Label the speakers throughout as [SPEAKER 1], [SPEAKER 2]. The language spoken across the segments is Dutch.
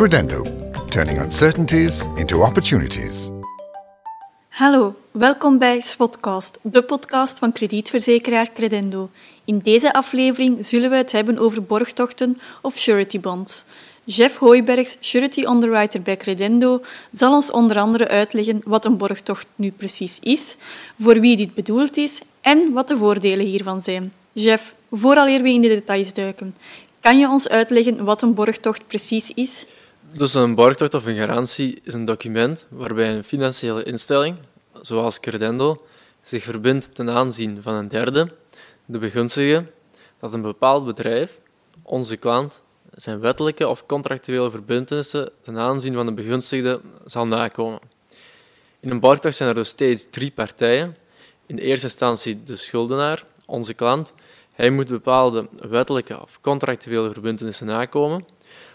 [SPEAKER 1] Credendo, turning uncertainties into opportunities.
[SPEAKER 2] Hallo, welkom bij Spotcast, de podcast van kredietverzekeraar Credendo. In deze aflevering zullen we het hebben over borgtochten of surety bonds. Jeff Hooibergs, surety underwriter bij Credendo, zal ons onder andere uitleggen wat een borgtocht nu precies is, voor wie dit bedoeld is en wat de voordelen hiervan zijn. Jeff, vooraleer we in de details duiken, kan je ons uitleggen wat een borgtocht precies is?
[SPEAKER 3] Dus een borgtocht of een garantie is een document waarbij een financiële instelling, zoals Credendo, zich verbindt ten aanzien van een derde, de begunstigde, dat een bepaald bedrijf, onze klant, zijn wettelijke of contractuele verbintenissen ten aanzien van de begunstigde zal nakomen. In een borgtocht zijn er dus steeds drie partijen. In eerste instantie de schuldenaar, onze klant. Hij moet bepaalde wettelijke of contractuele verbintenissen nakomen.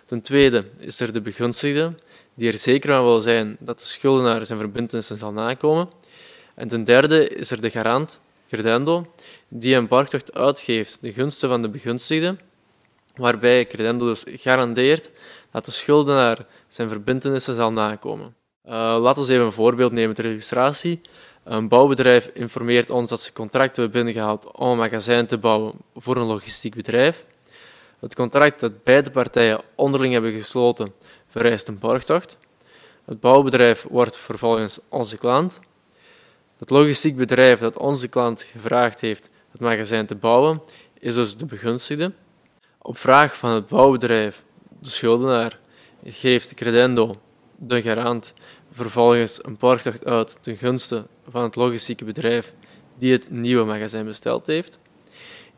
[SPEAKER 3] Ten tweede is er de begunstigde, die er zeker van wil zijn dat de schuldenaar zijn verbintenissen zal nakomen. En ten derde is er de garant, credendo, die een borgtocht uitgeeft de gunsten van de begunstigde, waarbij credendo dus garandeert dat de schuldenaar zijn verbintenissen zal nakomen. Uh, laten we even een voorbeeld nemen ter illustratie. Een bouwbedrijf informeert ons dat ze contracten hebben binnengehaald om een magazijn te bouwen voor een logistiek bedrijf. Het contract dat beide partijen onderling hebben gesloten vereist een borgtocht. Het bouwbedrijf wordt vervolgens onze klant. Het logistiek bedrijf dat onze klant gevraagd heeft het magazijn te bouwen, is dus de begunstigde. Op vraag van het bouwbedrijf, de schuldenaar, geeft Credendo, de garant, vervolgens een borgtocht uit ten gunste van het logistieke bedrijf die het nieuwe magazijn besteld heeft.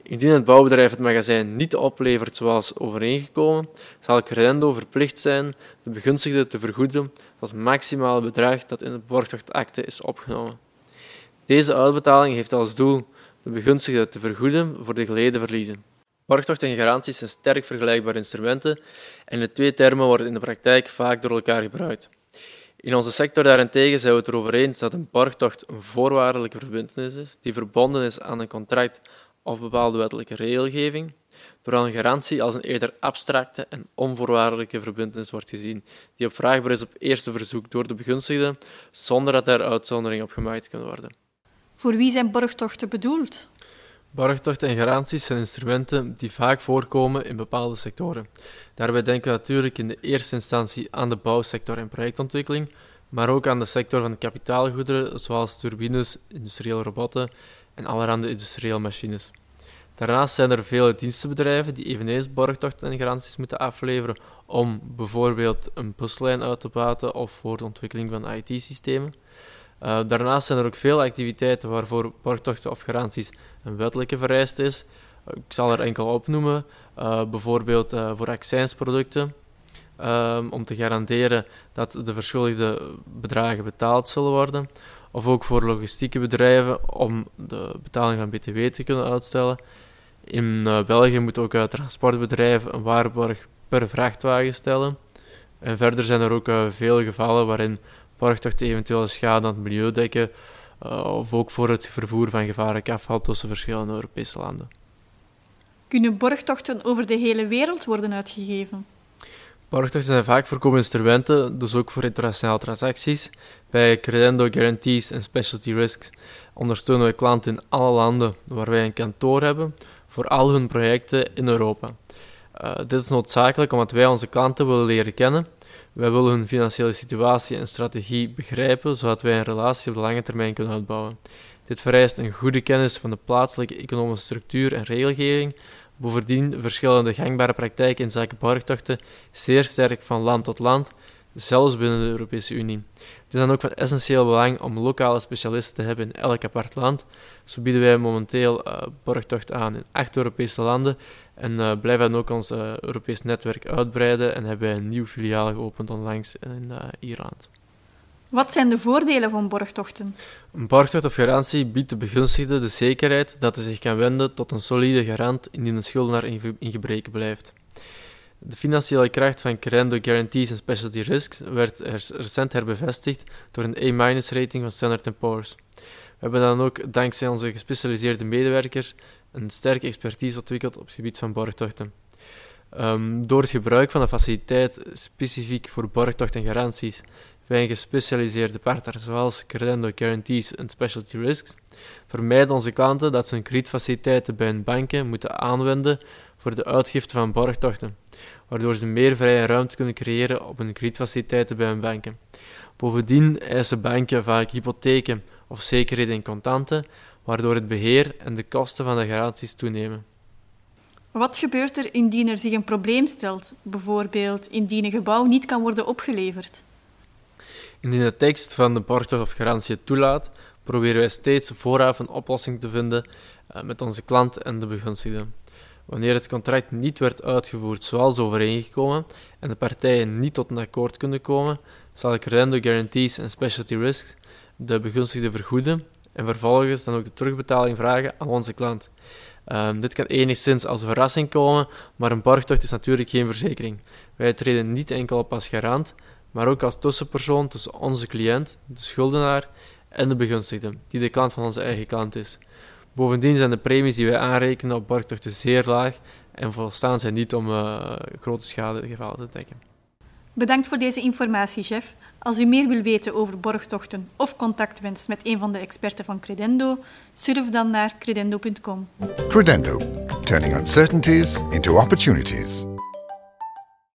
[SPEAKER 3] Indien het bouwbedrijf het magazijn niet oplevert zoals overeengekomen, zal Credendo verplicht zijn de begunstigde te vergoeden tot het maximale bedrag dat in de borgtochtakte is opgenomen. Deze uitbetaling heeft als doel de begunstigde te vergoeden voor de geleden verliezen. Borgtocht en garanties zijn sterk vergelijkbare instrumenten en de twee termen worden in de praktijk vaak door elkaar gebruikt. In onze sector daarentegen zijn we het erover eens dat een borgtocht een voorwaardelijke verbintenis is die verbonden is aan een contract of bepaalde wettelijke regelgeving, terwijl een garantie als een eerder abstracte en onvoorwaardelijke verbintenis wordt gezien, die op vraagbaar is op eerste verzoek door de begunstigde, zonder dat er uitzondering op gemaakt kan worden.
[SPEAKER 2] Voor wie zijn borgtochten bedoeld?
[SPEAKER 3] Borgtochten en garanties zijn instrumenten die vaak voorkomen in bepaalde sectoren. Daarbij denken we natuurlijk in de eerste instantie aan de bouwsector en projectontwikkeling, maar ook aan de sector van kapitaalgoederen zoals turbines, industriële robotten en allerhande industriële machines. Daarnaast zijn er vele dienstenbedrijven die eveneens borgtochten en garanties moeten afleveren om bijvoorbeeld een buslijn uit te baten of voor de ontwikkeling van IT-systemen. Uh, daarnaast zijn er ook veel activiteiten waarvoor borgtochten of garanties een wettelijke vereiste is. Uh, ik zal er enkel opnoemen, uh, bijvoorbeeld voor accijnsproducten, om te garanderen dat de verschuldigde bedragen betaald zullen worden. Of ook voor logistieke bedrijven om de betaling van BTW te kunnen uitstellen. In België moet ook transportbedrijven een waarborg per vrachtwagen stellen. En verder zijn er ook veel gevallen waarin borgtocht eventuele schade aan het milieu dekken, uh, of ook voor het vervoer van gevaarlijk afval tussen verschillende Europese landen.
[SPEAKER 2] Kunnen borgtochten over de hele wereld worden uitgegeven?
[SPEAKER 3] Borgtochten zijn vaak voorkomende instrumenten, dus ook voor internationale transacties. Bij Credendo Guarantees en Specialty Risks ondersteunen we klanten in alle landen waar wij een kantoor hebben voor al hun projecten in Europa. Uh, dit is noodzakelijk omdat wij onze klanten willen leren kennen wij willen hun financiële situatie en strategie begrijpen, zodat wij een relatie op de lange termijn kunnen uitbouwen. Dit vereist een goede kennis van de plaatselijke economische structuur en regelgeving. Bovendien verschillen de gangbare praktijken in zaken borgtochten zeer sterk van land tot land, zelfs binnen de Europese Unie. Het is dan ook van essentieel belang om lokale specialisten te hebben in elk apart land. Zo bieden wij momenteel uh, borgtocht aan in acht Europese landen en uh, blijven dan ook ons uh, Europees netwerk uitbreiden en hebben wij een nieuw filiaal geopend onlangs in Ierland.
[SPEAKER 2] Wat zijn de voordelen van borgtochten?
[SPEAKER 3] Een borgtocht of garantie biedt de begunstigde de zekerheid dat hij zich kan wenden tot een solide garant indien een schuldenaar in gebreken blijft. De financiële kracht van Crendo Guarantees en Specialty Risks werd recent herbevestigd door een A-rating van Standard Poor's. We hebben dan ook dankzij onze gespecialiseerde medewerkers een sterke expertise ontwikkeld op het gebied van borgtochten. Ehm, door het gebruik van de faciliteit specifiek voor borgtocht en garanties bij gespecialiseerde partner zoals Credendo Guarantees en Specialty Risks, vermijden onze klanten dat ze hun kredietfaciliteiten bij hun banken moeten aanwenden voor de uitgifte van borgtochten, waardoor ze meer vrije ruimte kunnen creëren op hun kredietfaciliteiten bij hun banken. Bovendien eisen banken vaak hypotheken of zekerheden in contanten, waardoor het beheer en de kosten van de garanties toenemen.
[SPEAKER 2] Wat gebeurt er indien er zich een probleem stelt, bijvoorbeeld indien een gebouw niet kan worden opgeleverd?
[SPEAKER 3] Indien de tekst van de borgtocht of garantie het toelaat, proberen wij steeds vooraf een oplossing te vinden eh, met onze klant en de begunstigde. Wanneer het contract niet werd uitgevoerd zoals overeengekomen en de partijen niet tot een akkoord kunnen komen, zal Credendo Guarantees en Specialty Risks de begunstigde vergoeden en vervolgens dan ook de terugbetaling vragen aan onze klant. Um, dit kan enigszins als verrassing komen, maar een borgtocht is natuurlijk geen verzekering. Wij treden niet enkel op als garant, maar ook als tussenpersoon tussen onze cliënt, de schuldenaar, en de begunstigde, die de klant van onze eigen klant is. Bovendien zijn de premies die wij aanrekenen op borgtochten zeer laag en volstaan zij niet om uh, grote schadegevallen te dekken.
[SPEAKER 2] Bedankt voor deze informatie, chef. Als u meer wil weten over borgtochten of contact wenst met een van de experten van Credendo, surf dan naar credendo.com.
[SPEAKER 1] Credendo, turning uncertainties into opportunities.